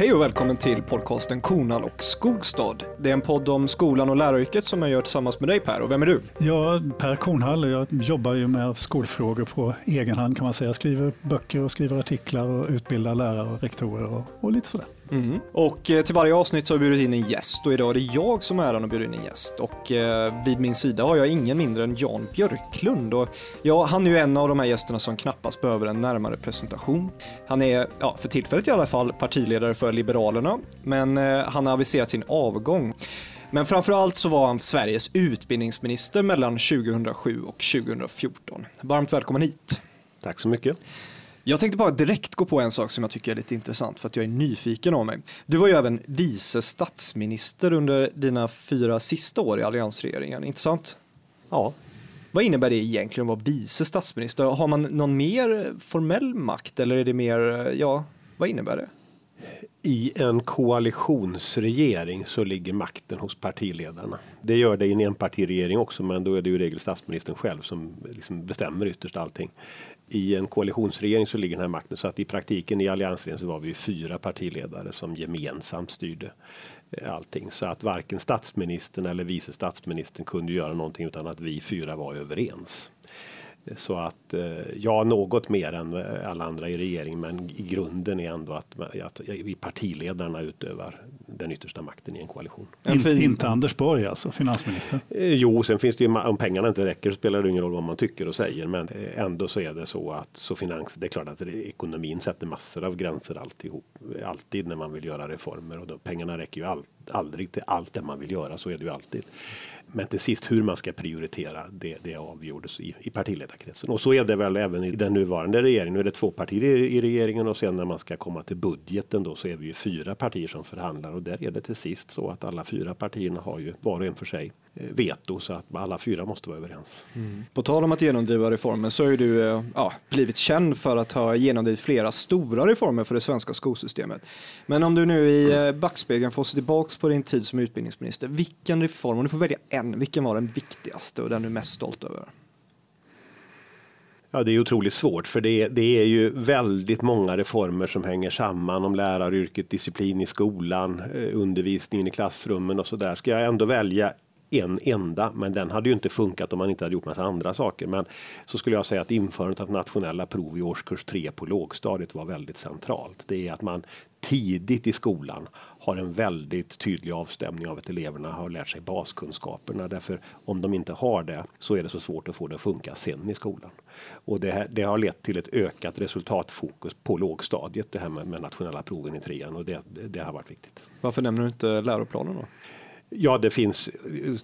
Hej och välkommen till podcasten Kornal och Skogstad. Det är en podd om skolan och läraryrket som jag gör tillsammans med dig Per. Och vem är du? Ja, Per Kornhall. och Jag jobbar ju med skolfrågor på egen hand kan man säga. Jag skriver böcker och skriver artiklar och utbildar lärare och rektorer och, och lite sådär. Mm. Och eh, till varje avsnitt så har vi bjudit in en gäst och idag är det jag som är äran att bjuda in en gäst. Och eh, vid min sida har jag ingen mindre än Jan Björklund. Och ja, han är ju en av de här gästerna som knappast behöver en närmare presentation. Han är, ja, för tillfället i alla fall, partiledare för Liberalerna, men eh, han har aviserat sin avgång. Men framförallt så var han Sveriges utbildningsminister mellan 2007 och 2014. Varmt välkommen hit. Tack så mycket. Jag tänkte bara direkt gå på en sak som jag tycker är lite intressant för att jag är nyfiken av mig. Du var ju även vice statsminister under dina fyra sista år i alliansregeringen, inte sant? Ja. Vad innebär det egentligen att vara vice statsminister? Har man någon mer formell makt eller är det mer, ja, vad innebär det? I en koalitionsregering så ligger makten hos partiledarna. Det gör det i en enpartiregering också, men då är det ju regel statsministern själv som liksom bestämmer ytterst allting i en koalitionsregering så ligger den här makten så att i praktiken i alliansregeringen så var vi fyra partiledare som gemensamt styrde eh, allting så att varken statsministern eller vice statsministern kunde göra någonting utan att vi fyra var överens. Så att eh, ja, något mer än eh, alla andra i regeringen, men i grunden är ändå att, att vi partiledarna utövar den yttersta makten i en koalition. Inte, inte Anders Borg alltså, finansminister? Eh, jo, sen finns det ju om pengarna inte räcker så spelar det ingen roll vad man tycker och säger, men ändå så är det så att så finans. Det är klart att ekonomin sätter massor av gränser alltihop, alltid när man vill göra reformer och då, pengarna räcker ju all, aldrig till allt det man vill göra. Så är det ju alltid. Men till sist hur man ska prioritera, det, det avgjordes i, i partiledarkretsen. Och så är det väl även i den nuvarande regeringen. Nu är det två partier i, i regeringen och sen när man ska komma till budgeten då så är vi ju fyra partier som förhandlar och där är det till sist så att alla fyra partierna har ju var och en för sig veto så att alla fyra måste vara överens. Mm. På tal om att genomdriva reformer så har ju du eh, ja, blivit känd för att ha genomdrivit flera stora reformer för det svenska skolsystemet. Men om du nu i eh, backspegeln får se tillbaks på din tid som utbildningsminister, vilken reform, om du får välja en en, vilken var den viktigaste och den du är mest stolt över? Ja, det är otroligt svårt för det, det är ju väldigt många reformer som hänger samman om läraryrket, disciplin i skolan, eh, undervisningen i klassrummen och så där. Ska jag ändå välja en enda, men den hade ju inte funkat om man inte hade gjort massa andra saker. Men så skulle jag säga att införandet av nationella prov i årskurs 3 på lågstadiet var väldigt centralt. Det är att man tidigt i skolan har en väldigt tydlig avstämning av att eleverna har lärt sig baskunskaperna. Därför om de inte har det så är det så svårt att få det att funka sen i skolan. Och det, här, det har lett till ett ökat resultatfokus på lågstadiet, det här med, med nationella proven i trean och det, det, har varit viktigt. Varför nämner du inte läroplanen då? Ja, det finns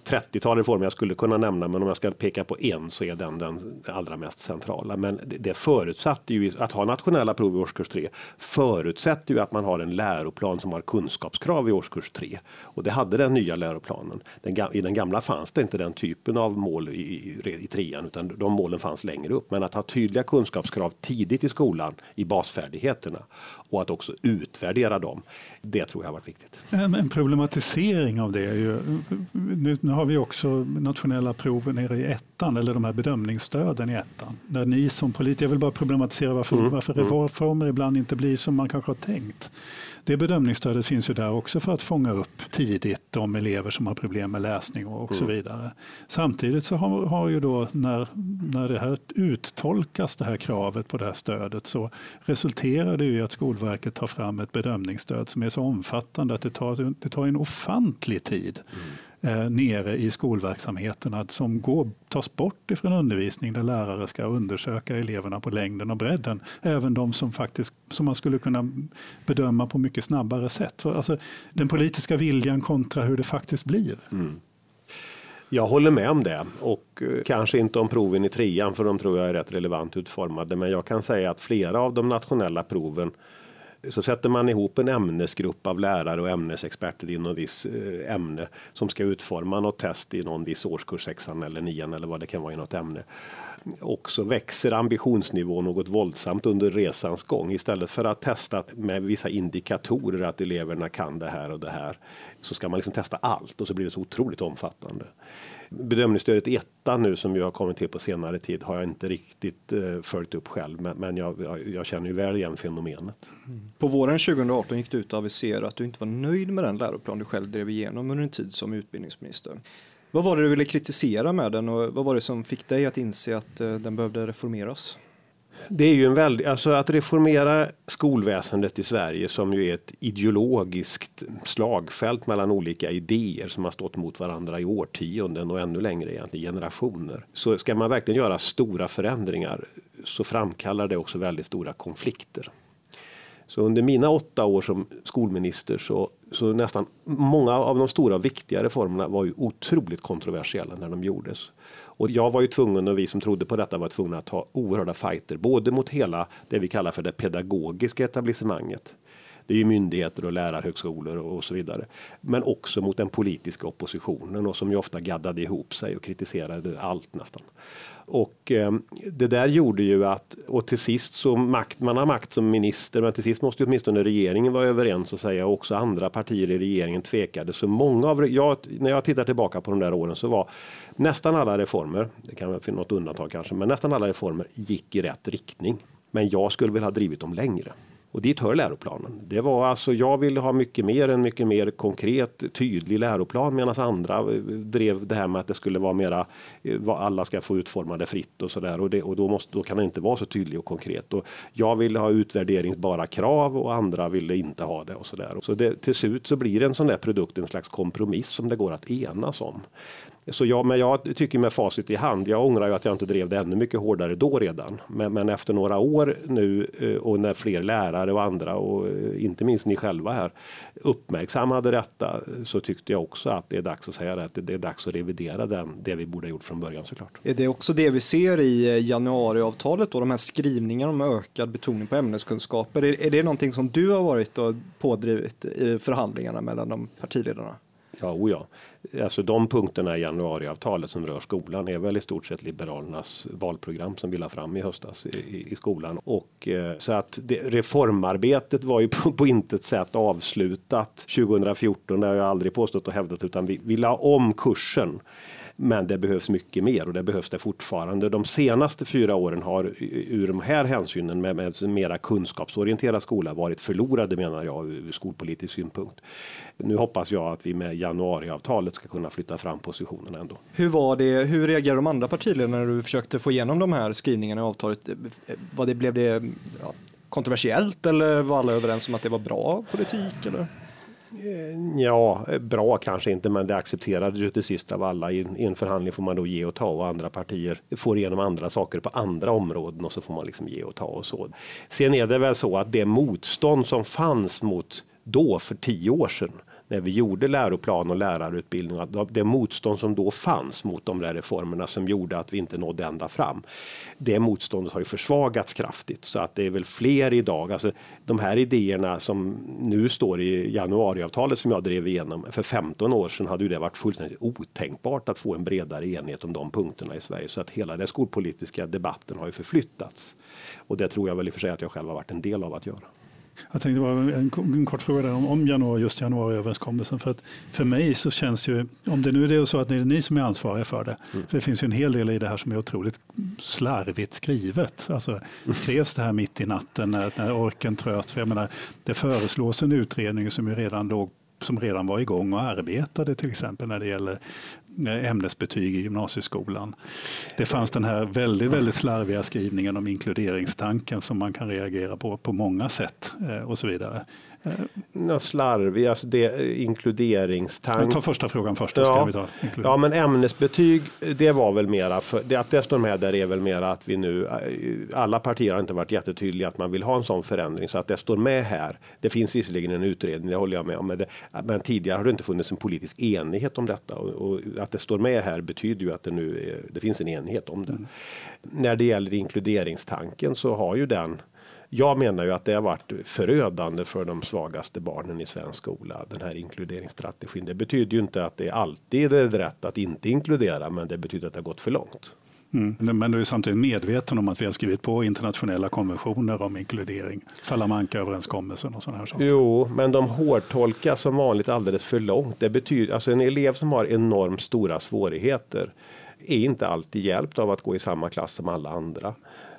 30-tal reformer jag skulle kunna nämna, men om jag ska peka på en så är den den allra mest centrala. Men det, det förutsatte ju att ha nationella prov i årskurs 3 förutsätter ju att man har en läroplan som har kunskapskrav i årskurs 3 och det hade den nya läroplanen. Den, I den gamla fanns det inte den typen av mål i, i, i trean, utan de målen fanns längre upp. Men att ha tydliga kunskapskrav tidigt i skolan i basfärdigheterna och att också utvärdera dem. Det tror jag har varit viktigt. En, en problematisering av det ju, nu, nu, har vi också nationella prov nere i ettan, eller de här bedömningsstöden i ettan. Där ni som politiker, jag vill bara problematisera varför, mm. varför mm. reformer ibland inte blir som man kanske har tänkt. Det bedömningsstödet finns ju där också för att fånga upp tidigt de elever som har problem med läsning och, och mm. så vidare. Samtidigt så har, har ju då när, när det här uttolkas, det här kravet på det här stödet, så resulterar det i att Skolverket tar fram ett bedömningsstöd som är så omfattande att det tar, det tar en ofantlig tid. Mm eh, nere i skolverksamheterna som går, tas bort ifrån undervisning där lärare ska undersöka eleverna på längden och bredden. Även de som faktiskt som man skulle kunna bedöma på mycket snabbare sätt. Alltså, den politiska viljan kontra hur det faktiskt blir. Mm. Jag håller med om det och eh, kanske inte om proven i trean för de tror jag är rätt relevant utformade. Men jag kan säga att flera av de nationella proven så sätter man ihop en ämnesgrupp av lärare och ämnesexperter inom viss eh, ämne som ska utforma något test i någon viss årskurs, sexan eller nian eller vad det kan vara i något ämne. Och så växer ambitionsnivån något våldsamt under resans gång. Istället för att testa med vissa indikatorer att eleverna kan det här och det här så ska man liksom testa allt och så blir det så otroligt omfattande. Bedömningsstödet etta nu som ju har kommit till på senare tid har jag inte riktigt eh, följt upp själv, men, men jag, jag, jag, känner ju väl igen fenomenet. Mm. På våren 2018 gick du ut och aviserade att du inte var nöjd med den läroplan du själv drev igenom under en tid som utbildningsminister. Vad var det du ville kritisera med den och vad var det som fick dig att inse att uh, den behövde reformeras? Det är ju en väldigt, alltså att reformera skolväsendet i Sverige som ju är ett ideologiskt slagfält mellan olika idéer som har stått mot varandra i årtionden och ännu längre egentligen generationer. Så ska man verkligen göra stora förändringar så framkallar det också väldigt stora konflikter. Så under mina åtta år som skolminister så, så nästan många av de stora och viktiga reformerna var ju otroligt kontroversiella när de gjordes. Och jag var ju tvungen och vi som trodde på detta var tvungna att ta oerhörda fighter, både mot hela det vi kallar för det pedagogiska etablissemanget. Det är ju myndigheter och lärarhögskolor och så vidare. Men också mot den politiska oppositionen och som ju ofta gaddade ihop sig och kritiserade allt nästan. Och eh, det där gjorde ju att, och till sist så makt, man har makt som minister, men till sist måste ju åtminstone regeringen vara överens och säga och också andra partier i regeringen tvekade. Så många av, jag, när jag tittar tillbaka på de där åren så var nästan alla reformer, det kan finnas något undantag kanske, men nästan alla reformer gick i rätt riktning. Men jag skulle väl ha drivit dem längre. Och dit hör läroplanen. Det var alltså, jag ville ha mycket mer, en mycket mer konkret, tydlig läroplan medan andra eh, drev det här med att det skulle vara mera, eh, vad alla ska få utforma det fritt och sådär. Och, det, och då, måste, då kan det inte vara så tydlig och konkret. Och jag ville ha utvärderingsbara krav och andra ville inte ha det och sådär. Så det, till slut så blir en sån där produkt en slags kompromiss som det går att enas om. Så jag, men jag tycker med facit i hand, jag ångrar ju att jag inte drev det ännu mycket hårdare då redan. Men, men efter några år nu eh, och när fler lärare och andra och eh, inte minst ni själva här uppmärksammade detta så tyckte jag också att det är dags att säga det, att det är dags att revidera den, det vi borde ha gjort från början såklart. Är det också det vi ser i eh, januariavtalet då, de här skrivningarna om ökad betoning på ämneskunskaper? Är, är det någonting som du har varit och pådrivit i förhandlingarna mellan de partiledarna? Ja, o ja. Alltså de punkterna i januariavtalet som rör skolan är väl i stort sett Liberalernas valprogram som vi la fram i höstas i, i skolan. Och eh, så att det, reformarbetet var ju på, på intet sätt avslutat 2014. Det har jag aldrig påstått och hävdat utan vi, vi la om kursen. Men det behövs mycket mer och det behövs det fortfarande. De senaste fyra åren har ur de här hänsynen med, med mera kunskapsorienterad skola varit förlorade menar jag ur skolpolitisk synpunkt. Nu hoppas jag att vi med januariavtalet ska kunna flytta fram positionerna ändå. Hur var det? Hur reagerade de andra partiledarna när du försökte få igenom de här skrivningarna i avtalet? Vad det, blev det ja, kontroversiellt eller var alla överens om att det var bra politik? Eller? Eh, ja, eh, bra kanske inte, men det accepterades ju till sist av alla. I en förhandling får man då ge och ta och andra partier får igenom andra saker på andra områden och så får man liksom ge och ta och så. Sen är det väl så att det motstånd som fanns mot då för tio år sedan när vi gjorde läroplan och lärarutbildning, att det motstånd som då fanns mot de där reformerna som gjorde att vi inte nådde ända fram. Det motståndet har ju försvagats kraftigt så att det är väl fler idag. Alltså de här idéerna som nu står i januariavtalet som jag drev igenom. För 15 år sedan hade ju det varit fullständigt otänkbart att få en bredare enhet om de punkterna i Sverige så att hela den skolpolitiska debatten har ju förflyttats. Och det tror jag väl i och för sig att jag själv har varit en del av att göra. Jag tänkte bara en, en kort fråga där om, om januari, just januariöverenskommelsen. För, att för mig så känns ju, om det nu är så att det är ni som är ansvariga för det, mm. för det finns ju en hel del i det här som är otroligt slarvigt skrivet. Alltså, skrevs det här mitt i natten när, när orken tröt? För jag menar, det föreslås en utredning som ju redan låg som redan var igång och arbetade till exempel när det gäller Eh, ämnesbetyg i gymnasieskolan. Det fanns den här väldigt, väldigt slarviga skrivningen om inkluderingstanken som man kan reagera på på många sätt eh, och så vidare. Något slarvig, alltså det, inkluderingstank. Jag tar första frågan först. Ja, vi ta ja, men ämnesbetyg, det var väl mera för det att det står med där är väl mera att vi nu. Eh, alla partier har inte varit jättetydliga att man vill ha en sån förändring så att det står med här. Det finns visserligen en utredning, det håller jag med om, men, det, men tidigare har det inte funnits en politisk enighet om detta och, och, att det står med här betyder ju att det nu är, det finns en enighet om det. Mm. När det gäller inkluderingstanken så har ju den jag menar ju att det har varit förödande för de svagaste barnen i svensk skola. Den här inkluderingsstrategin. Det betyder ju inte att det alltid är rätt att inte inkludera, men det betyder att det har gått för långt. Mm. Men du är samtidigt medveten om att vi har skrivit på internationella konventioner om inkludering, Salamanca-överenskommelsen och sådana här saker. Jo, men de hårdtolkas som vanligt alldeles för långt. Det betyder, alltså en elev som har enormt stora svårigheter är inte alltid hjälpt av att gå i samma klass som alla andra.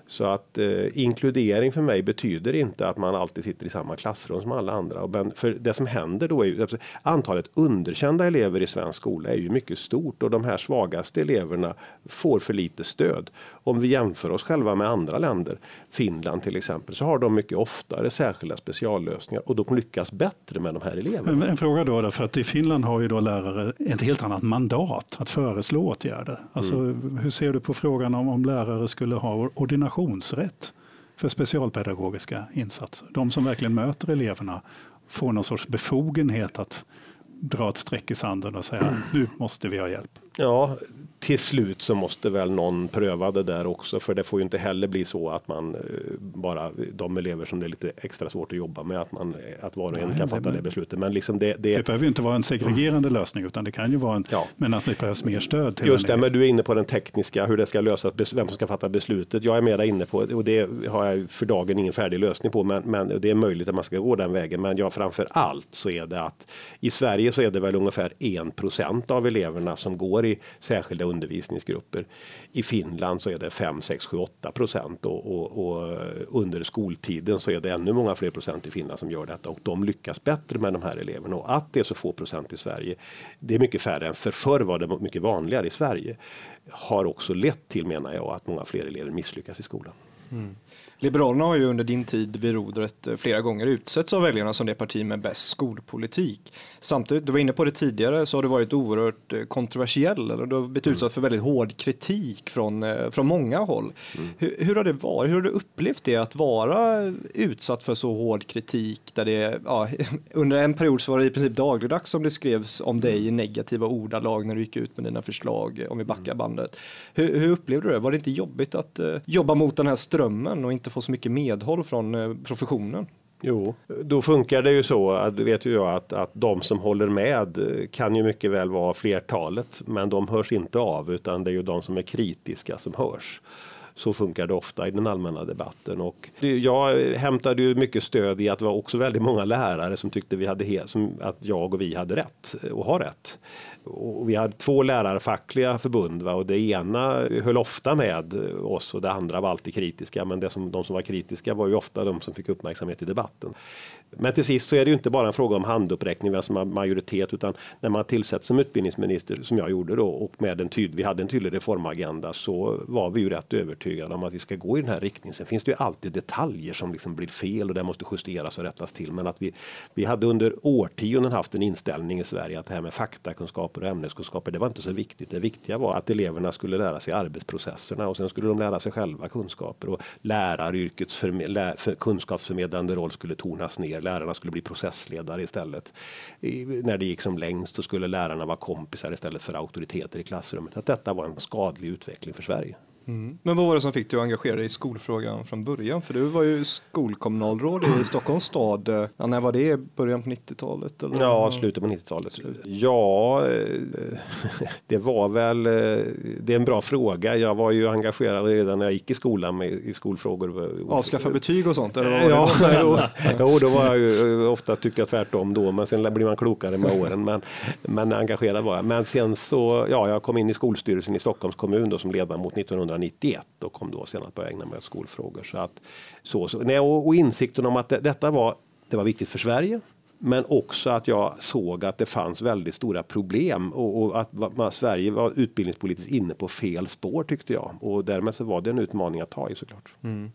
Så att eh, inkludering för mig betyder inte att man alltid sitter i samma klassrum som alla andra. Men för det som händer då är ju antalet underkända elever i svensk skola är ju mycket stort och de här svagaste eleverna får för lite stöd. Om vi jämför oss själva med andra länder, Finland till exempel, så har de mycket oftare särskilda speciallösningar och de lyckas bättre med de här eleverna. En, en fråga då, för att i Finland har ju då lärare ett helt annat mandat att föreslå åtgärder. Alltså, mm. Hur ser du på frågan om, om lärare skulle ha ordination reservationsrätt för specialpedagogiska insatser. De som verkligen möter eleverna får någon sorts befogenhet att dra ett streck i sanden och säga nu måste vi ha hjälp. Ja, till slut så måste väl någon pröva det där också, för det får ju inte heller bli så att man eh, bara de elever som det är lite extra svårt att jobba med, att man att var och en kan fatta det beslutet. Men liksom det, det, det behöver ju inte vara en segregerande mm. lösning, utan det kan ju vara en, ja. men att det behövs mer stöd. Till Just det, men du är inne på den tekniska, hur det ska lösas, vem som ska fatta beslutet. Jag är mera inne på, och det har jag för dagen ingen färdig lösning på, men, men det är möjligt att man ska gå den vägen. Men ja, framför allt så är det att i Sverige så är det väl ungefär 1% av eleverna som går i särskilda undervisningsgrupper. I Finland så är det 5, 6, 7, 8 procent och, och, och, under skoltiden så är det ännu många fler procent i Finland som gör detta och de lyckas bättre med de här eleverna och att det är så få procent i Sverige. Det är mycket färre än för förr var det mycket vanligare i Sverige har också lett till menar jag att många fler elever misslyckas i skolan. Mm. Liberalerna har ju under din tid vid rodret eh, flera gånger utsetts av väljarna som det parti med bäst skolpolitik. Samtidigt, du var inne på det tidigare, så har du varit oerhört eh, kontroversiell eller du har blivit mm. utsatt för väldigt hård kritik från, eh, från många håll. Mm. Hur, hur, har det varit? Hur har du upplevt det att vara utsatt för så hård kritik där det, ja, under en period så var det i princip dagligdags som det skrevs om dig i negativa ordalag när du gick ut med dina förslag, om vi backar mm. bandet. Hur, hur upplevde du det? Var det inte jobbigt att uh, jobba mot den här strömmen och inte inte få så mycket medhåll från eh, professionen. Jo, då funkar det ju så, att, vet ju jag, att, att de som håller med kan ju mycket väl vara flertalet, men de hörs inte av, utan det är ju de som är kritiska som hörs. Så funkar det ofta i den allmänna debatten och jag hämtade ju mycket stöd i att det var också väldigt många lärare som tyckte vi hade som att jag och vi hade rätt och har rätt och vi hade två lärarfackliga förbund va? och det ena höll ofta med oss och det andra var alltid kritiska. Men det som, de som var kritiska var ju ofta de som fick uppmärksamhet i debatten. Men till sist så är det ju inte bara en fråga om handuppräckning, vem som har majoritet, utan när man tillsätts som utbildningsminister, som jag gjorde då, och med en tydlig, vi hade en tydlig reformagenda, så var vi ju rätt övertygade om att vi ska gå i den här riktningen. Sen finns det ju alltid detaljer som liksom blir fel och det måste justeras och rättas till. Men att vi, vi hade under årtionden haft en inställning i Sverige att det här med faktakunskaper och ämneskunskaper, det var inte så viktigt. Det viktiga var att eleverna skulle lära sig arbetsprocesserna och sen skulle de lära sig själva kunskaper och läraryrkets för, kunskapsförmedlande roll skulle tonas ner mer. Lärarna skulle bli processledare istället. I, när det gick som längst så skulle lärarna vara kompisar istället för auktoriteter i klassrummet. Att detta var en skadlig utveckling för Sverige. Mm. Men vad var det som fick dig att engagera dig i skolfrågan från början? För du var ju skolkommunalråd i Stockholms stad. Ja, när var det? Början på 90-talet? Ja, slutet på 90-talet. Ja, eh, det var väl, eh, det är en bra fråga. Jag var ju engagerad redan när jag gick i skolan med i skolfrågor. Avskaffa betyg och sånt? Eller ja, jo, jo, då var jag ju eh, ofta tyckte jag tvärtom då, men sen blir man klokare med åren. Men, men engagerad var jag. Men sen så, ja, jag kom in i skolstyrelsen i Stockholms kommun då som ledamot 1990 1991 och kom då sen att börja ägna mig åt skolfrågor. Så att, så, så, nej, och, och insikten om att det, detta var, det var viktigt för Sverige. Men också att jag såg att det fanns väldigt stora problem och, och att man, Sverige var utbildningspolitiskt inne på fel spår tyckte jag. Och därmed så var det en utmaning att ta i såklart. Mm.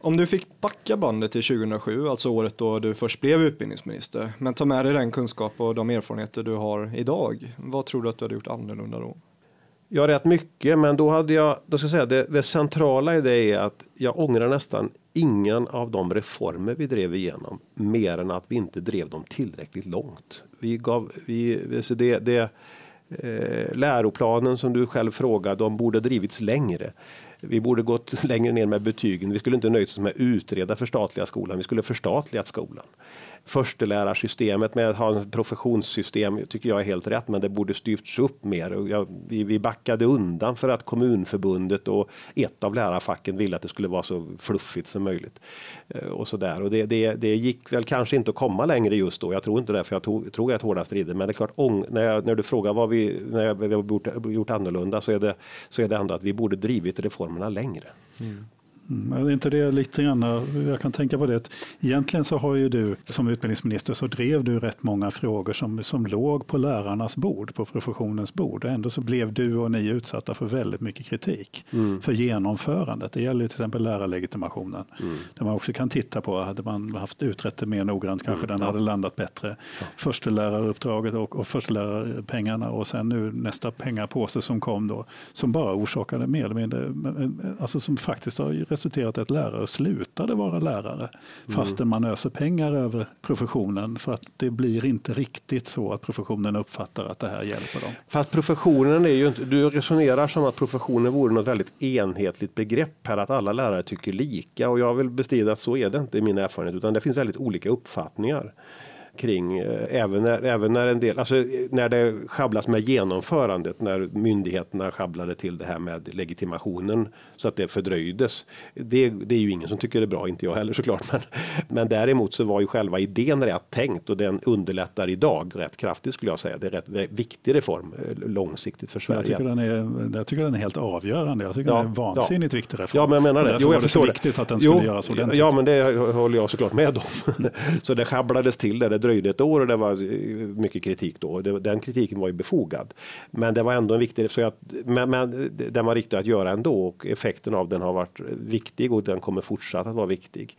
Om du fick backa bandet till 2007, alltså året då du först blev utbildningsminister, men ta med dig den kunskap och de erfarenheter du har idag. Vad tror du att du hade gjort annorlunda då? Ja, rätt mycket, men då hade jag, då ska jag säga det, det centrala i det är att jag ångrar nästan ingen av de reformer vi drev igenom mer än att vi inte drev dem tillräckligt långt. Vi gav, vi, så det, det eh, läroplanen som du själv frågade, om borde drivits längre. Vi borde gått längre ner med betygen. Vi skulle inte nöjt oss med att utreda förstatliga skolan. Vi skulle förstatligat skolan. Förstelärarsystemet med att ha ett professionssystem tycker jag är helt rätt, men det borde styrts upp mer. Och jag, vi, vi backade undan för att Kommunförbundet och ett av lärarfacken ville att det skulle vara så fluffigt som möjligt. Eh, och så där. Och det, det, det gick väl kanske inte att komma längre just då. Jag tror inte det, för jag tog, tror jag hårda strider. Men det är klart, ång, när, jag, när du frågar vad vi, när vi har gjort, gjort annorlunda så är, det, så är det ändå att vi borde drivit reformerna längre. Mm. Mm, är inte det lite grann, jag kan tänka på det, egentligen så har ju du som utbildningsminister så drev du rätt många frågor som, som låg på lärarnas bord, på professionens bord. Och ändå så blev du och ni utsatta för väldigt mycket kritik mm. för genomförandet. Det gäller till exempel lärarlegitimationen. Mm. Där man också kan titta på, hade man haft utrett det mer noggrant kanske mm. den hade landat bättre. Ja. Försteläraruppdraget och, och förstelärarpengarna och sen nu nästa pengapåse som kom då, som bara orsakade mer eller mindre, alltså som faktiskt har resulterat i att lärare slutade vara lärare mm. fastän man öser pengar över professionen för att det blir inte riktigt så att professionen uppfattar att det här hjälper dem. Fast professionen är ju inte, du resonerar som att professionen vore något väldigt enhetligt begrepp här att alla lärare tycker lika och jag vill bestrida att så är det inte i min erfarenhet utan det finns väldigt olika uppfattningar kring eh, även när, även när en del, alltså när det schabblas med genomförandet, när myndigheterna sjabblade till det här med legitimationen så att det fördröjdes. Det, det är ju ingen som tycker det är bra, inte jag heller såklart, men, men däremot så var ju själva idén rätt tänkt och den underlättar idag rätt kraftigt skulle jag säga. Det är rätt viktig reform eh, långsiktigt för Sverige. Jag tycker den är, jag tycker den är helt avgörande. Jag tycker ja, den är vansinnigt ja. viktig reform. Ja, men jag menar det. Jo, jag förstår det. viktigt att den skulle jo, göras ordentligt. Ja, men det håller jag såklart med om. så det sjabblades till det. Det dröjde ett år och det var eh, mycket kritik då. Den kritiken var ju befogad. Men det var ändå en viktig, så att, men, men den var riktig att göra ändå och effekten av den har varit viktig och den kommer fortsatt att vara viktig.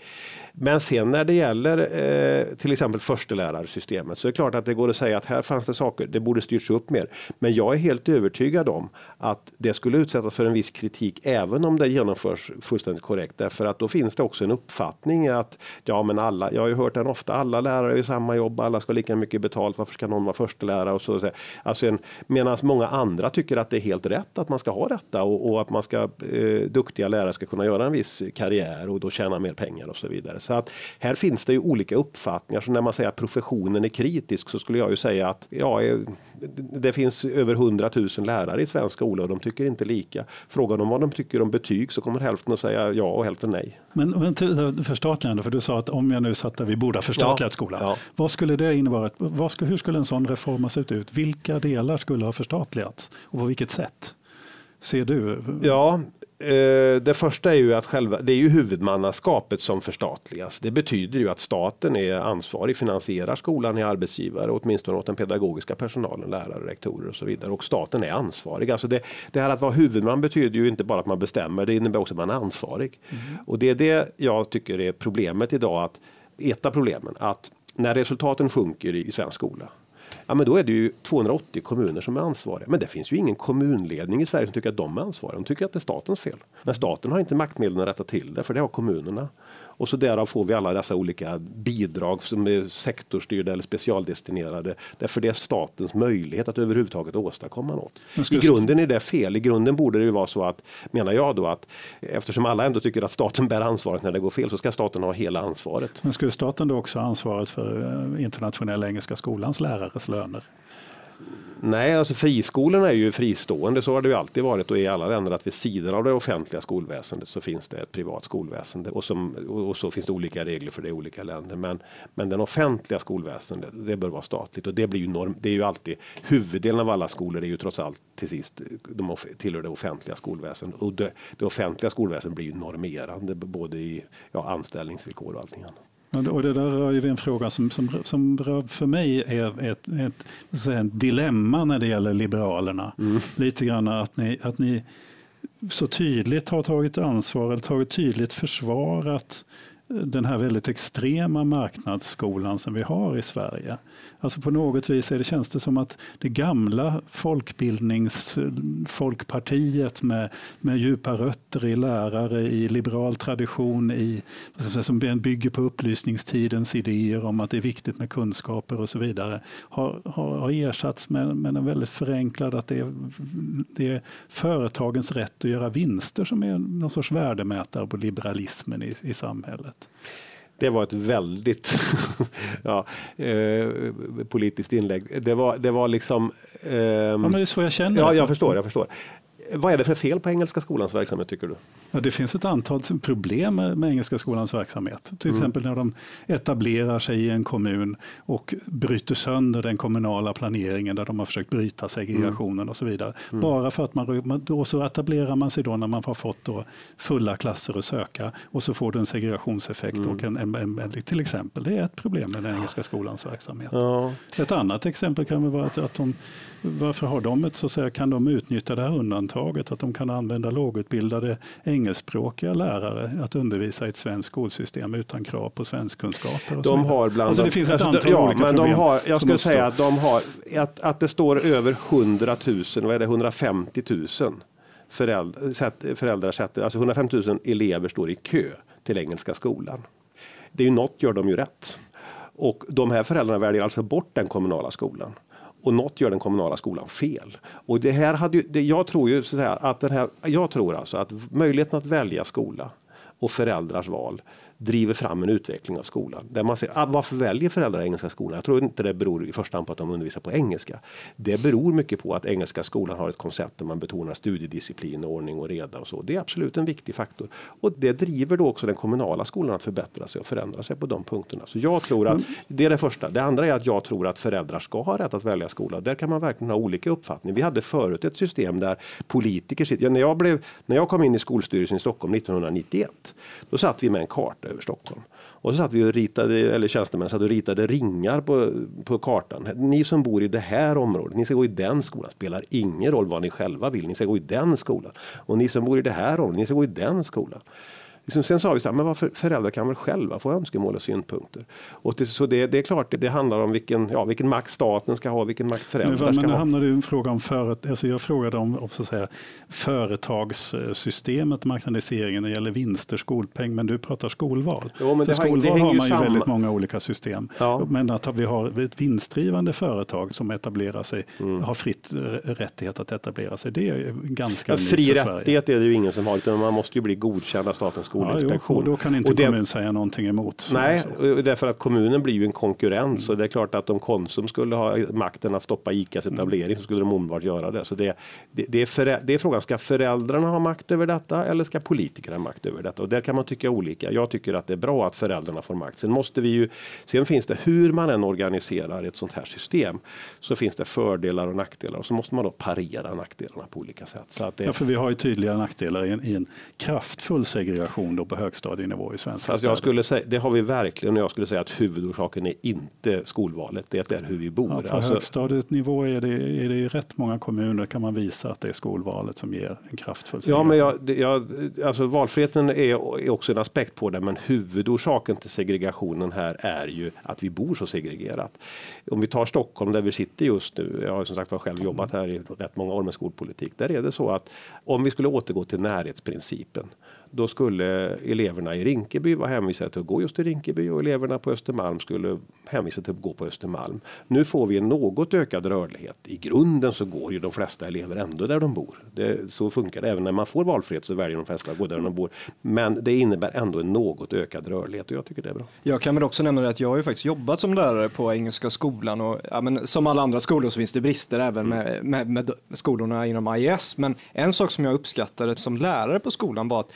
Men sen när det gäller eh, till exempel förstelärarsystemet så är det klart att det går att säga att här fanns det saker, det borde styrts upp mer. Men jag är helt övertygad om att det skulle utsättas för en viss kritik även om det genomförs fullständigt korrekt. Därför att då finns det också en uppfattning att ja, men alla, jag har ju hört den ofta, alla lärare är samma jobb, alla ska ha lika mycket betalt, varför ska någon vara förstelärare och så. Alltså en, medan många andra tycker att det är helt rätt att man ska ha detta och, och att man ska, eh, duktiga lärare ska kunna göra en viss karriär och då tjäna mer pengar och så vidare. Så att här finns det ju olika uppfattningar. Så när man säger att professionen är kritisk så skulle jag ju säga att ja, eh, det finns över 100 000 lärare i svensk skola och de tycker inte lika. Frågar de vad de tycker om betyg så kommer hälften att säga ja och hälften nej. Men, men förstatligande, för du sa att om jag nu satt där vi borde ha förstatligat ja, skolan. Ja. Vad skulle det innebära? Vad skulle, hur skulle en sån reform ha sett ut? Vilka delar skulle ha förstatligats och på vilket sätt? Ser du? Ja, Eh, det första är ju att själva, det är ju huvudmannaskapet som förstatligas. Det betyder ju att staten är ansvarig, finansierar skolan, är arbetsgivare, åtminstone åt den pedagogiska personalen, lärare, rektorer och så vidare. Och staten är ansvarig. Alltså det, det här att vara huvudman betyder ju inte bara att man bestämmer, det innebär också att man är ansvarig. Mm. Och det är det jag tycker är problemet idag, att ett av problemen, att när resultaten sjunker i, i svensk skola, ja men då är det ju 280 kommuner som är ansvariga. Men det finns ju ingen kommunledning i Sverige som tycker att de är ansvariga. De tycker att det är statens fel. Men staten har inte maktmedlen att rätta till det, för det har kommunerna. Och så därav får vi alla dessa olika bidrag som är sektorstyrda eller specialdestinerade. Därför det är statens möjlighet att överhuvudtaget åstadkomma något. I grunden är det fel. I grunden borde det ju vara så att, menar jag då, att eftersom alla ändå tycker att staten bär ansvaret när det går fel så ska staten ha hela ansvaret. Men skulle staten då också ha ansvaret för eh, internationella engelska skolans lärares löner? Nej, alltså friskolorna är ju fristående. Så har det ju alltid varit och i alla länder att vid sidan av det offentliga skolväsendet så finns det ett privat skolväsende och, som, och så finns det olika regler för det i olika länder. Men, men den offentliga skolväsendet, det bör vara statligt och det blir ju norm. Det är ju alltid huvuddelen av alla skolor är ju trots allt till sist de tillhör det offentliga skolväsendet och det, det offentliga skolväsendet blir ju normerande både i ja, anställningsvillkor och allting annat. Och det där rör ju en fråga som, som, som för mig är ett, ett, ett dilemma när det gäller Liberalerna. Mm. Lite grann att ni, att ni så tydligt har tagit ansvar eller tagit tydligt försvarat den här väldigt extrema marknadsskolan som vi har i Sverige. Alltså på något vis är det, känns det som att det gamla folkbildningsfolkpartiet med, med djupa rötter i lärare, i liberal tradition, i, som bygger på upplysningstidens idéer om att det är viktigt med kunskaper och så vidare, har, har, har ersatts med, med en väldigt förenklad att det är, det är företagens rätt att göra vinster som är någon sorts värdemätare på liberalismen i, i samhället. Det var ett väldigt ja, eh, politiskt inlägg. Det var, det var liksom... Eh, ja, men det är så jag känner. Ja, jag förstår. Jag förstår. Vad är det för fel på Engelska skolans verksamhet tycker du? Ja, det finns ett antal problem med Engelska skolans verksamhet. Till mm. exempel när de etablerar sig i en kommun och bryter sönder den kommunala planeringen där de har försökt bryta segregationen mm. och så vidare. Mm. Bara för att man då så etablerar man sig då när man har fått då fulla klasser att söka och så får du en segregationseffekt mm. och en, en, en, till exempel. Det är ett problem med den engelska skolans verksamhet. Ja. Ett annat exempel kan vara att, att de, varför har de ett, så att säga, kan de utnyttja det här undantaget att de kan använda lågutbildade engelskspråkiga lärare att undervisa i ett svenskt skolsystem utan krav på svenskkunskaper. Och de har bland alltså det finns ett alltså, antal ja, olika men problem. De har, jag skulle säga att de har, att, att det står över 100 000, vad är det, 150 000 föräldrar, föräldrar sätter, alltså 150 000 elever står i kö till Engelska skolan. Det är ju något gör de ju rätt. Och de här föräldrarna väljer alltså bort den kommunala skolan och något gör den kommunala skolan fel. Och det här hade ju, det, jag tror ju så att, att den här, jag tror alltså att möjligheten att välja skola och föräldrars val driver fram en utveckling av skolan. Där man säger, ah, varför väljer föräldrar engelska skolan? Jag tror inte det beror i första hand på att de undervisar på engelska. Det beror mycket på att engelska skolan har ett koncept där man betonar studiedisciplin, ordning och reda och så. Det är absolut en viktig faktor. Och det driver då också den kommunala skolan att förbättra sig och förändra sig på de punkterna. Så jag tror att det är det första. Det andra är att jag tror att föräldrar ska ha rätt att välja skola. Där kan man verkligen ha olika uppfattningar. Vi hade förut ett system där politiker sitter. Ja, när, jag blev, när jag kom in i skolstyrelsen i Stockholm 1991, då satt vi med en karta över Stockholm. Och så satt vi och ritade, eller tjänstemän satt och ritade ringar på, på kartan. Ni som bor i det här området, ni ska gå i den skolan. Spelar ingen roll vad ni själva vill, ni ska gå i den skolan. Och ni som bor i det här området, ni ska gå i den skolan. Liksom, sen sa vi så här, men varför, föräldrar kan väl själva få önskemål och synpunkter. Och det, så det, det är klart, det, det, handlar om vilken, ja, vilken makt staten ska ha, vilken makt föräldrar men, ska men ha. Nu hamnar du i en fråga om föret, alltså jag frågade om, om så att säga, företagssystemet, marknadiseringen när det gäller vinster, skolpeng, men du pratar skolval. Jo, men För skolval har, har man ju samma. väldigt många olika system. Ja. Men att vi har ett vinstdrivande företag som etablerar sig, mm. har fritt rättighet att etablera sig, det är ganska ja, unikt Fri rättighet är det ju ingen som har, utan man måste ju bli godkänd av Statens skolinspektion. Ja, då kan inte det, kommunen säga någonting emot. Nej, därför att kommunen blir ju en konkurrens mm. och det är klart att om Konsum skulle ha makten att stoppa ICAs mm. etablering så skulle de omedelbart göra det. Så det, det, det, är för, det är frågan, ska föräldrarna ha makt över detta eller ska politikerna ha makt över detta? Och där kan man tycka olika. Jag tycker att det är bra att föräldrarna får makt. Sen måste vi ju, sen finns det hur man än organiserar ett sånt här system så finns det fördelar och nackdelar och så måste man då parera nackdelarna på olika sätt. Så att det, ja, för vi har ju tydliga nackdelar i en, i en kraftfull segregation då på högstadienivå i svenska Fast jag skulle säga, Det har vi verkligen och jag skulle säga att huvudorsaken är inte skolvalet, det är hur vi bor. Ja, på alltså, högstadienivå är det, är det i rätt många kommuner kan man visa att det är skolvalet som ger en kraftfull Ja, men jag, jag, alltså valfriheten är, är också en aspekt på det, men huvudorsaken till segregationen här är ju att vi bor så segregerat. Om vi tar Stockholm där vi sitter just nu, jag har som sagt var själv jobbat här i rätt många år med skolpolitik, där är det så att om vi skulle återgå till närhetsprincipen då skulle eleverna i Rinkeby vara hänvisade till att gå just till Rinkeby och eleverna på Östermalm skulle hänvisade till att gå på Östermalm. Nu får vi en något ökad rörlighet. I grunden så går ju de flesta elever ändå där de bor. Det, så funkar det. Även när man får valfrihet så väljer de flesta att gå där de bor. Men det innebär ändå en något ökad rörlighet och jag tycker det är bra. Jag kan väl också nämna att jag har ju faktiskt jobbat som lärare på Engelska skolan och ja, men som alla andra skolor så finns det brister även med, med, med skolorna inom IES. Men en sak som jag uppskattade som lärare på skolan var att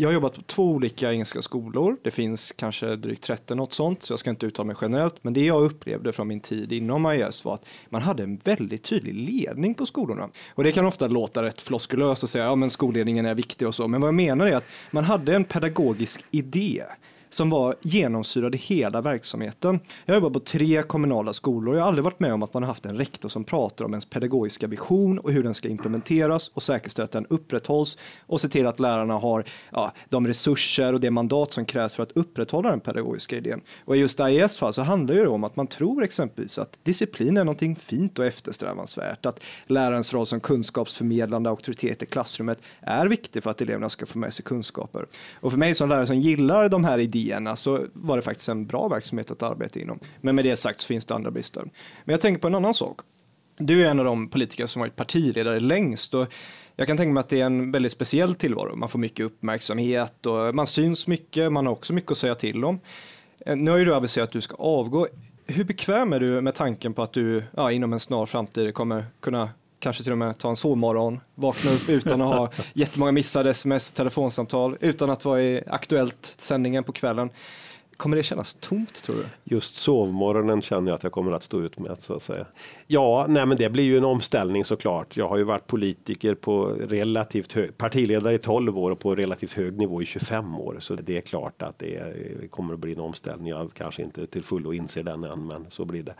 jag har jobbat på två olika engelska skolor. Det finns kanske drygt 30 något sånt, så jag ska inte uttala mig generellt. Men det jag upplevde från min tid inom IS var att man hade en väldigt tydlig ledning på skolorna. Och det kan ofta låta rätt floskulöst att säga ja men skolledningen är viktig och så. Men vad jag menar är att man hade en pedagogisk idé som var genomsyrade hela verksamheten. Jag jobbar på tre kommunala skolor och jag har aldrig varit med om att man har haft en rektor som pratar om ens pedagogiska vision och hur den ska implementeras och säkerställa att den upprätthålls och se till att lärarna har ja, de resurser och det mandat som krävs för att upprätthålla den pedagogiska idén. Och i just IES fall så handlar det om att man tror exempelvis att disciplin är någonting fint och eftersträvansvärt, att lärarens roll som kunskapsförmedlande auktoritet i klassrummet är viktig för att eleverna ska få med sig kunskaper. Och för mig som lärare som gillar de här idéerna idéerna så var det faktiskt en bra verksamhet att arbeta inom. Men med det sagt så finns det andra brister. Men jag tänker på en annan sak. Du är en av de politiker som varit partiledare längst och jag kan tänka mig att det är en väldigt speciell tillvaro. Man får mycket uppmärksamhet och man syns mycket, man har också mycket att säga till om. Eh, nu har ju du aviserat att du ska avgå. Hur bekväm är du med tanken på att du ja, inom en snar framtid kommer kunna kanske till och med ta en sovmorgon, vakna upp utan att ha jättemånga missade sms och telefonsamtal, utan att vara i Aktuellt sändningen på kvällen. Kommer det kännas tomt tror du? Just sovmorgonen känner jag att jag kommer att stå ut med så att säga. Ja, nej, men det blir ju en omställning såklart. Jag har ju varit politiker på relativt hög, partiledare i 12 år och på relativt hög nivå i 25 år, så det är klart att det kommer att bli en omställning. Jag kanske inte till fullo inser den än, men så blir det.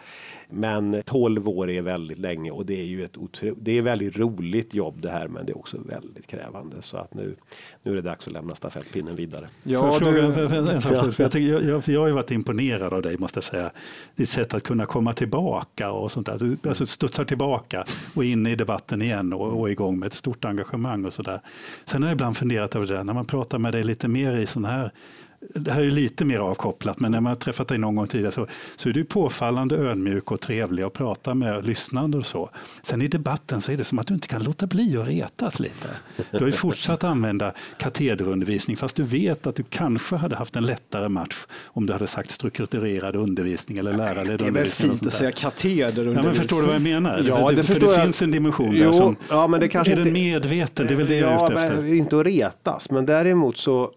Men 12 år är väldigt länge och det är ju ett otro, det är väldigt roligt jobb det här, men det är också väldigt krävande så att nu, nu är det dags att lämna stafettpinnen vidare. Ja, fråga, en sak, jag, jag, jag, jag har ju varit imponerad av dig måste jag säga. Ditt sätt att kunna komma tillbaka och sånt där. Du alltså studsar tillbaka och in i debatten igen och, och igång med ett stort engagemang och så där. Sen har jag ibland funderat över det när man pratar med dig lite mer i sådana här det här är lite mer avkopplat, men när man har träffat dig någon gång tidigare så, så är du påfallande ödmjuk och trevlig och pratar med lyssnande och så. Sen i debatten så är det som att du inte kan låta bli att retas lite. Du har ju fortsatt använda katederundervisning fast du vet att du kanske hade haft en lättare match om du hade sagt strukturerad undervisning eller lärarledd undervisning. Det är väl fint att säga katederundervisning. Ja, men förstår du vad jag menar? Ja, det, det, för det finns en dimension där. Jo, som, ja, men det kanske är inte, den medveten? Det är väl det jag är ute efter. Men, inte att retas, men däremot så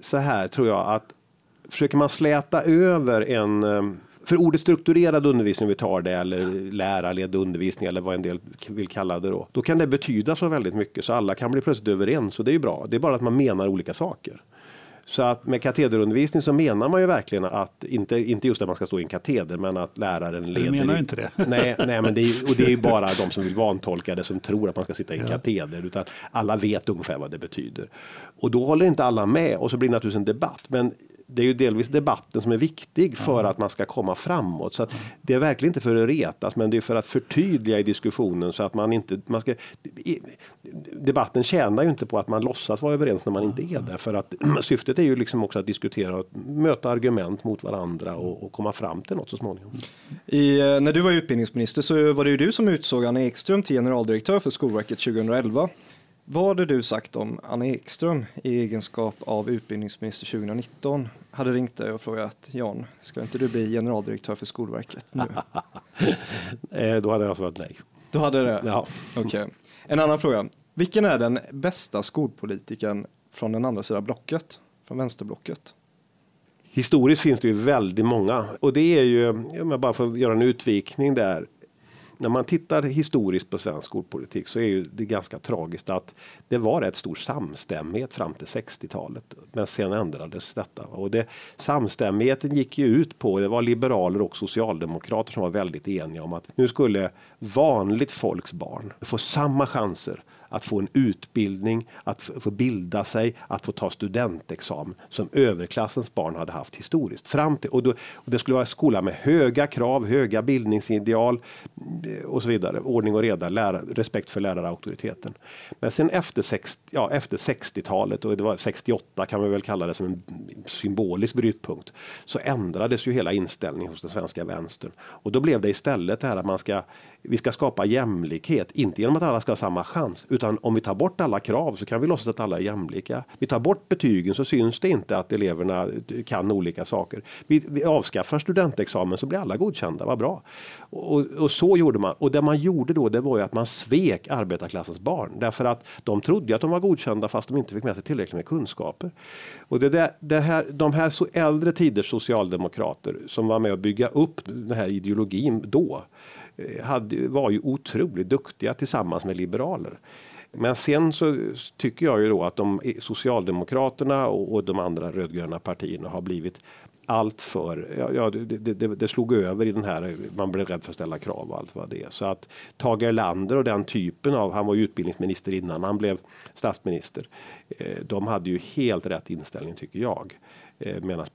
så här tror jag att försöker man släta över en eh, för ordet strukturerad undervisning, om vi tar det, eller lärarledd undervisning eller vad en del vill kalla det då. Då kan det betyda så väldigt mycket så alla kan bli plötsligt överens och det är ju bra. Det är bara att man menar olika saker. Så att med katederundervisning så menar man ju verkligen att inte, inte just att man ska stå i en kateder, men att läraren leder. Du menar ju inte det. Nej, nej, men det är, och det är ju bara de som vill vantolka det som tror att man ska sitta i en ja. kateder, utan alla vet ungefär vad det betyder. Och då håller inte alla med och så blir det naturligtvis en debatt. Men det är ju delvis debatten som är viktig för att man ska komma framåt. Så det är verkligen inte för att retas, men det är för att förtydliga i diskussionen så att man inte, man ska, debatten tjänar ju inte på att man låtsas vara överens när man inte är det. För att syftet är ju liksom också att diskutera och möta argument mot varandra och, och komma fram till något så småningom. I, eh, när du var utbildningsminister så var det ju du som utsåg Anna Ekström till generaldirektör för Skolverket 2011. Vad hade du sagt om Anna Ekström i egenskap av utbildningsminister 2019 hade ringt dig och frågat Jan, ska inte du bli generaldirektör för Skolverket nu? Eh, då hade jag svarat nej. Du hade det? Ja. Okay. En annan fråga. Vilken är den bästa skolpolitiken från den andra sidan blocket? Från vänsterblocket? Historiskt finns det ju väldigt många och det är ju, om jag bara får göra en utvikning där, när man tittar historiskt på svensk skolpolitik så är ju det ganska tragiskt att det var rätt stor samstämmighet fram till 60-talet. Men sen ändrades detta och det samstämmigheten gick ju ut på. Det var liberaler och socialdemokrater som var väldigt eniga om att nu skulle vanligt folks barn få samma chanser att få en utbildning, att få bilda sig, att få ta studentexamen som överklassens barn hade haft historiskt. Fram till, och, då, och det skulle vara en skola med höga krav, höga bildningsideal eh, och så vidare. Ordning och reda, lära, respekt för lärarauktoriteten. Men sen efter, 60, ja, efter 60-talet och det var 68 kan man väl kalla det som en symbolisk brytpunkt så ändrades ju hela inställningen hos den svenska vänstern och då blev det istället det här att man ska vi ska skapa jämlikhet, inte genom att alla ska ha samma chans, utan om vi tar bort alla krav så kan vi låtsas att alla är jämlika. Vi tar bort betygen så syns det inte att eleverna eh, kan olika saker. Vi, vi avskaffar studentexamen så blir alla godkända, vad bra. Och, och, så gjorde man. Och det man gjorde då, det var ju att man svek arbetarklassens barn därför att de trodde att de var godkända fast de inte fick med sig tillräckligt med kunskaper. Och det där, det här, de här så äldre tiders socialdemokrater som var med och bygga upp den här ideologin då hade, var ju otroligt duktiga tillsammans med liberaler. Men sen så tycker jag ju då att de Socialdemokraterna och, och de andra rödgröna partierna har blivit allt för, ja, ja det, det, det, slog över i den här, man blev rädd för att ställa krav och allt vad det är. Så att Tage Erlander och den typen av, han var ju utbildningsminister innan han blev statsminister. Eh, de hade ju helt rätt inställning tycker jag. Eh, Medan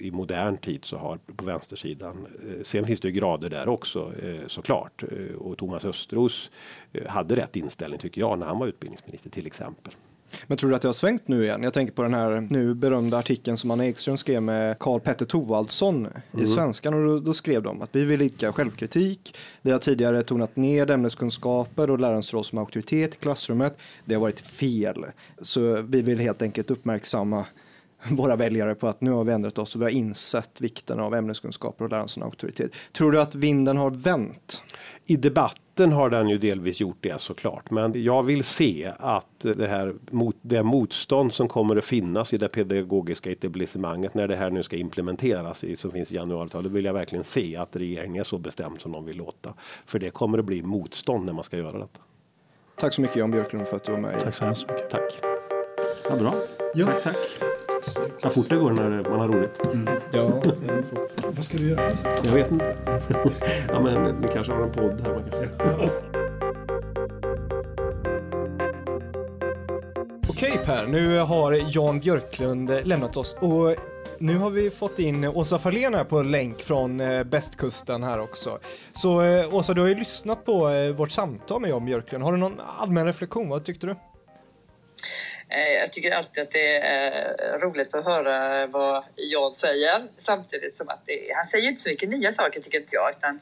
i modern tid så har på vänstersidan, eh, sen finns det ju grader där också eh, såklart. Eh, och Thomas Östros eh, hade rätt inställning tycker jag när han var utbildningsminister till exempel. Men tror du att det har svängt nu igen? Jag tänker på den här nu berömda artikeln som Anna Ekström skrev med Karl Petter Thorwaldsson mm. i Svenskan och då, då, skrev de att vi vill idka självkritik. Vi har tidigare tonat ner ämneskunskaper och lärarens roll som auktoritet i klassrummet. Det har varit fel. Så vi vill helt enkelt uppmärksamma våra väljare på att nu har vi ändrat oss och vi har insett vikten av ämneskunskaper och lärarens auktoritet. Tror du att vinden har vänt? I debatten har den ju delvis gjort det såklart, men jag vill se att det här mot, det motstånd som kommer att finnas i det pedagogiska etablissemanget när det här nu ska implementeras i, som finns i januariavtalet vill jag verkligen se att regeringen är så bestämd som de vill låta. För det kommer att bli motstånd när man ska göra detta. Tack så mycket Jan Björklund för att du var med. Tack så hemskt mycket. Tack. Ja, bra. Ja. Tack, tack. Vad fort det går när man har roligt. Mm. Ja, vad ska du göra? Jag vet inte. ja, men ni kanske har en podd här. Man kanske... Okej Per, nu har Jan Björklund lämnat oss och nu har vi fått in Åsa Fahlén här på länk från eh, Bästkusten här också. Så eh, Åsa, du har ju lyssnat på eh, vårt samtal med Jan Björklund. Har du någon allmän reflektion? Vad tyckte du? Eh, jag tycker alltid att det är eh, roligt att höra vad Jan säger samtidigt som att det, han säger inte så mycket nya saker tycker inte jag utan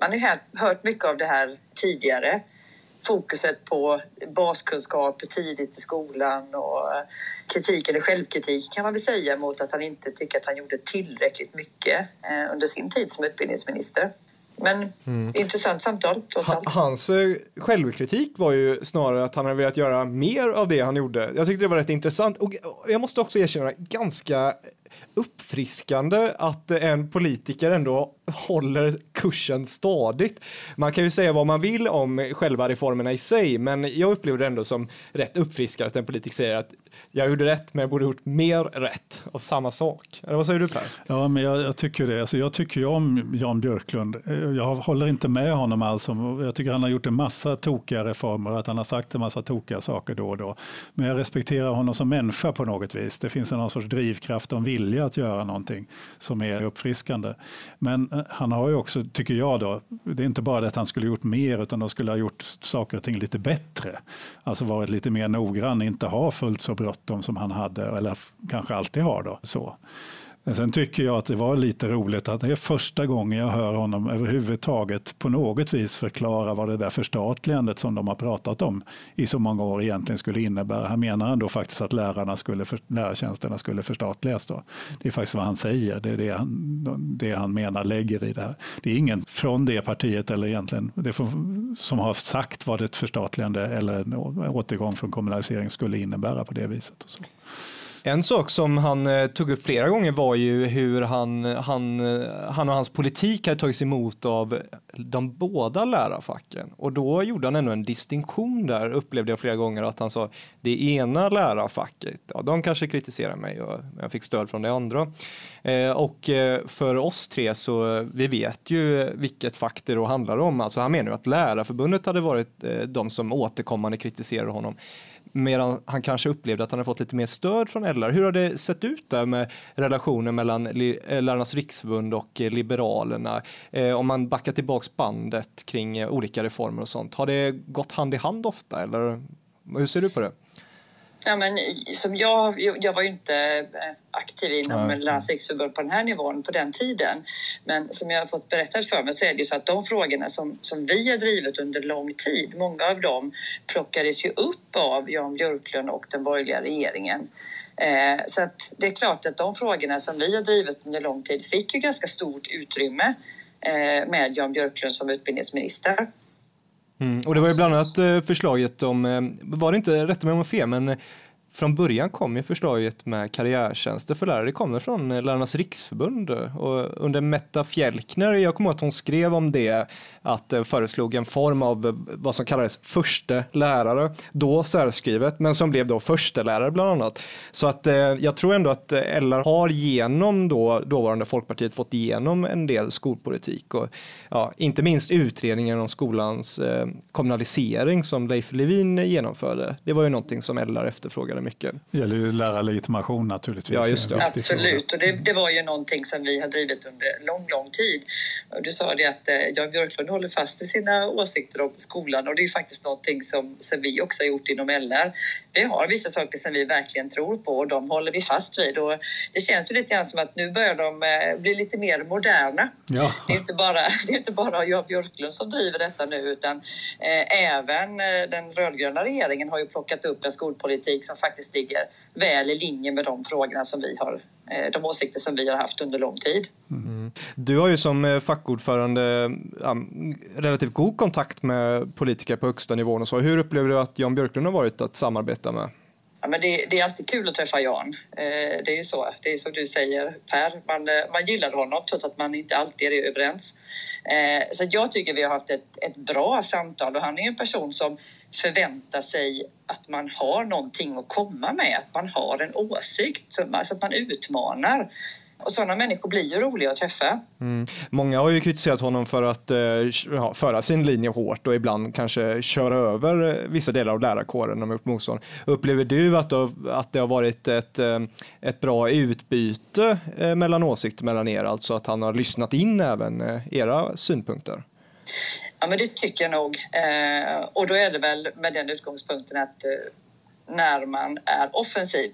man har ju hört mycket av det här tidigare. Fokuset på baskunskaper tidigt i skolan och eh, kritik eller självkritik kan man väl säga mot att han inte tycker att han gjorde tillräckligt mycket under sin tid som utbildningsminister. Men mm. intressant samtal trots allt. Hans eh, självkritik var ju snarare att han hade velat göra mer av det han gjorde. Jag tyckte det var rätt intressant och jag måste också erkänna ganska uppfriskande att en politiker ändå håller kursen stadigt. Man kan ju säga vad man vill om själva reformerna i sig, men jag upplever det ändå som rätt uppfriskande att en politiker säger att jag gjorde rätt, men jag borde gjort mer rätt av samma sak. Eller vad säger du Per? Ja, men jag, jag tycker det. Alltså, jag tycker ju om Jan Björklund. Jag håller inte med honom alls. Om, jag tycker han har gjort en massa tokiga reformer, att han har sagt en massa tokiga saker då och då. Men jag respekterar honom som människa på något vis. Det finns en någon sorts drivkraft och en vilja att göra någonting som är uppfriskande. Men han har ju också, tycker jag då, det är inte bara det att han skulle gjort mer, utan de skulle ha gjort saker och ting lite bättre. Alltså varit lite mer noggrann, inte ha fullt så bråttom som han hade, eller kanske alltid har då. Så. Men sen tycker jag att det var lite roligt att det är första gången jag hör honom överhuvudtaget på något vis förklara vad det där förstatligandet som de har pratat om i så många år egentligen skulle innebära. Han menar ändå faktiskt att lärarna skulle, lärartjänsterna skulle förstatligas. Då. Det är faktiskt vad han säger, det är det han, det han menar lägger i det här. Det är ingen från det partiet eller egentligen det som har sagt vad ett förstatligande eller en återgång från kommunalisering skulle innebära på det viset. Och så. En sak som han eh, tog upp flera gånger var ju hur han, han, eh, han och hans politik hade tagits emot av de båda lärarfacken. Och då gjorde han ändå en distinktion där, upplevde jag flera gånger, att han sa det ena lärarfacket, ja, de kanske kritiserar mig och jag fick stöd från det andra. Eh, och eh, för oss tre så eh, vi vet ju vilket fack det då handlar om. Alltså han menar ju att Lärarförbundet hade varit eh, de som återkommande kritiserade honom medan han kanske upplevde att han hade fått lite mer stöd från LR. Hur har det sett ut där med relationen mellan eh, Lärarnas riksförbund och eh, Liberalerna? Eh, om man backar tillbaks bandet kring olika reformer och sånt, har det gått hand i hand ofta eller hur ser du på det? Ja, men, som jag, jag var ju inte eh, aktiv inom mm. Lärarnas riksförbund på den här nivån på den tiden. Men som jag har fått berättat för mig så är det ju så att de frågorna som, som vi har drivit under lång tid, många av dem plockades ju upp av Jan Björklund och den borgerliga regeringen. Eh, så att det är klart att de frågorna som vi har drivit under lång tid fick ju ganska stort utrymme eh, med Jan Björklund som utbildningsminister. Mm, och det var ju bland annat eh, förslaget om, eh, var det inte, rätta mig om jag fel, men från början kom ju förslaget med karriärtjänster för lärare. Det kommer från Lärarnas riksförbund och under Metta Fjälkner, jag kommer ihåg att hon skrev om det, att föreslog en form av vad som kallades förste lärare, då särskrivet, men som blev då första lärare bland annat. Så att eh, jag tror ändå att LR har genom då dåvarande Folkpartiet fått igenom en del skolpolitik och ja, inte minst utredningen om skolans eh, kommunalisering som Leif Levin genomförde. Det var ju någonting som LR efterfrågade mycket. Det gäller ju lärarlegitimation naturligtvis. Ja, just det. Absolut, och det, det, var ju någonting som vi har drivit under lång, lång tid. Och du sa det att eh, Jan Björklund håller fast vid sina åsikter om skolan och det är faktiskt någonting som, som vi också har gjort inom LR. Vi har vissa saker som vi verkligen tror på och de håller vi fast vid. Och det känns ju lite grann som att nu börjar de eh, bli lite mer moderna. Ja. Det, är inte bara, det är inte bara Jan Björklund som driver detta nu utan eh, även eh, den rödgröna regeringen har ju plockat upp en skolpolitik som faktiskt ligger väl i linje med de frågorna som vi har, eh, de åsikter som vi har haft under lång tid. Mm. Du har ju som eh, fackordförande relativt god kontakt med politiker på högsta nivån och så. Hur upplever du att Jan Björklund har varit att samarbeta med? Ja, men det, det, är alltid kul att träffa Jan. Eh, det är ju så. Det är som du säger Per, man, man gillar honom trots att man inte alltid är överens. Så jag tycker vi har haft ett, ett bra samtal och han är en person som förvänta sig att man har någonting att komma med, att man har en åsikt, alltså att man utmanar. Och sådana människor blir ju roliga att träffa. Mm. Många har ju kritiserat honom för att eh, ja, föra sin linje hårt och ibland kanske köra över eh, vissa delar av lärarkåren när de gjort motstånd. Upplever du att, att det har varit ett, eh, ett bra utbyte eh, mellan åsikter mellan er, alltså att han har lyssnat in även era synpunkter? Ja, men det tycker jag nog. Eh, och då är det väl med den utgångspunkten att eh, när man är offensiv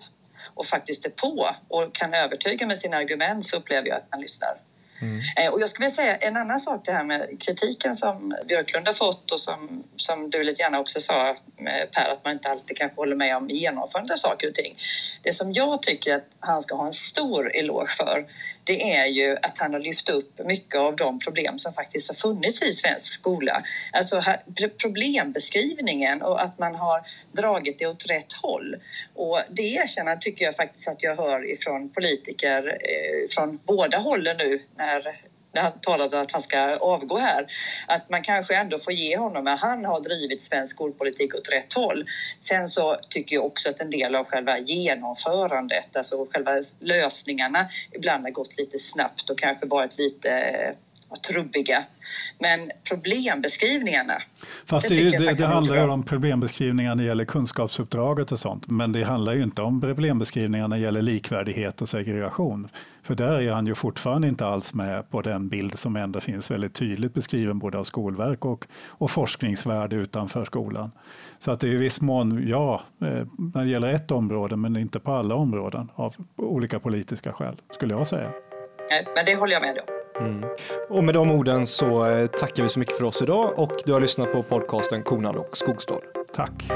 och faktiskt är på och kan övertyga med sina argument så upplever jag att man lyssnar. Mm. Eh, och jag skulle vilja säga en annan sak, det här med kritiken som Björklund har fått och som, som du lite gärna också sa Per, att man inte alltid kanske håller med om genomförandet av saker och ting. Det som jag tycker att han ska ha en stor eloge för, det är ju att han har lyft upp mycket av de problem som faktiskt har funnits i svensk skola. Alltså problembeskrivningen och att man har dragit det åt rätt håll. Och det erkännandet tycker jag faktiskt att jag hör ifrån politiker eh, från båda hållen nu när när han talade om att han ska avgå här, att man kanske ändå får ge honom att han har drivit svensk skolpolitik åt rätt håll. Sen så tycker jag också att en del av själva genomförandet, alltså själva lösningarna, ibland har gått lite snabbt och kanske varit lite trubbiga. Men problembeskrivningarna. Fast det, det, det, det handlar ju om problembeskrivningar när det gäller kunskapsuppdraget och sånt. Men det handlar ju inte om problembeskrivningar när det gäller likvärdighet och segregation. För där är han ju fortfarande inte alls med på den bild som ändå finns väldigt tydligt beskriven både av Skolverk och, och forskningsvärld utanför skolan. Så att det är i viss mån, ja, eh, när det gäller ett område men inte på alla områden av olika politiska skäl, skulle jag säga. Nej, men det håller jag med om. Mm. Och med de orden så eh, tackar vi så mycket för oss idag och du har lyssnat på podcasten Konad och Skogstad. Tack.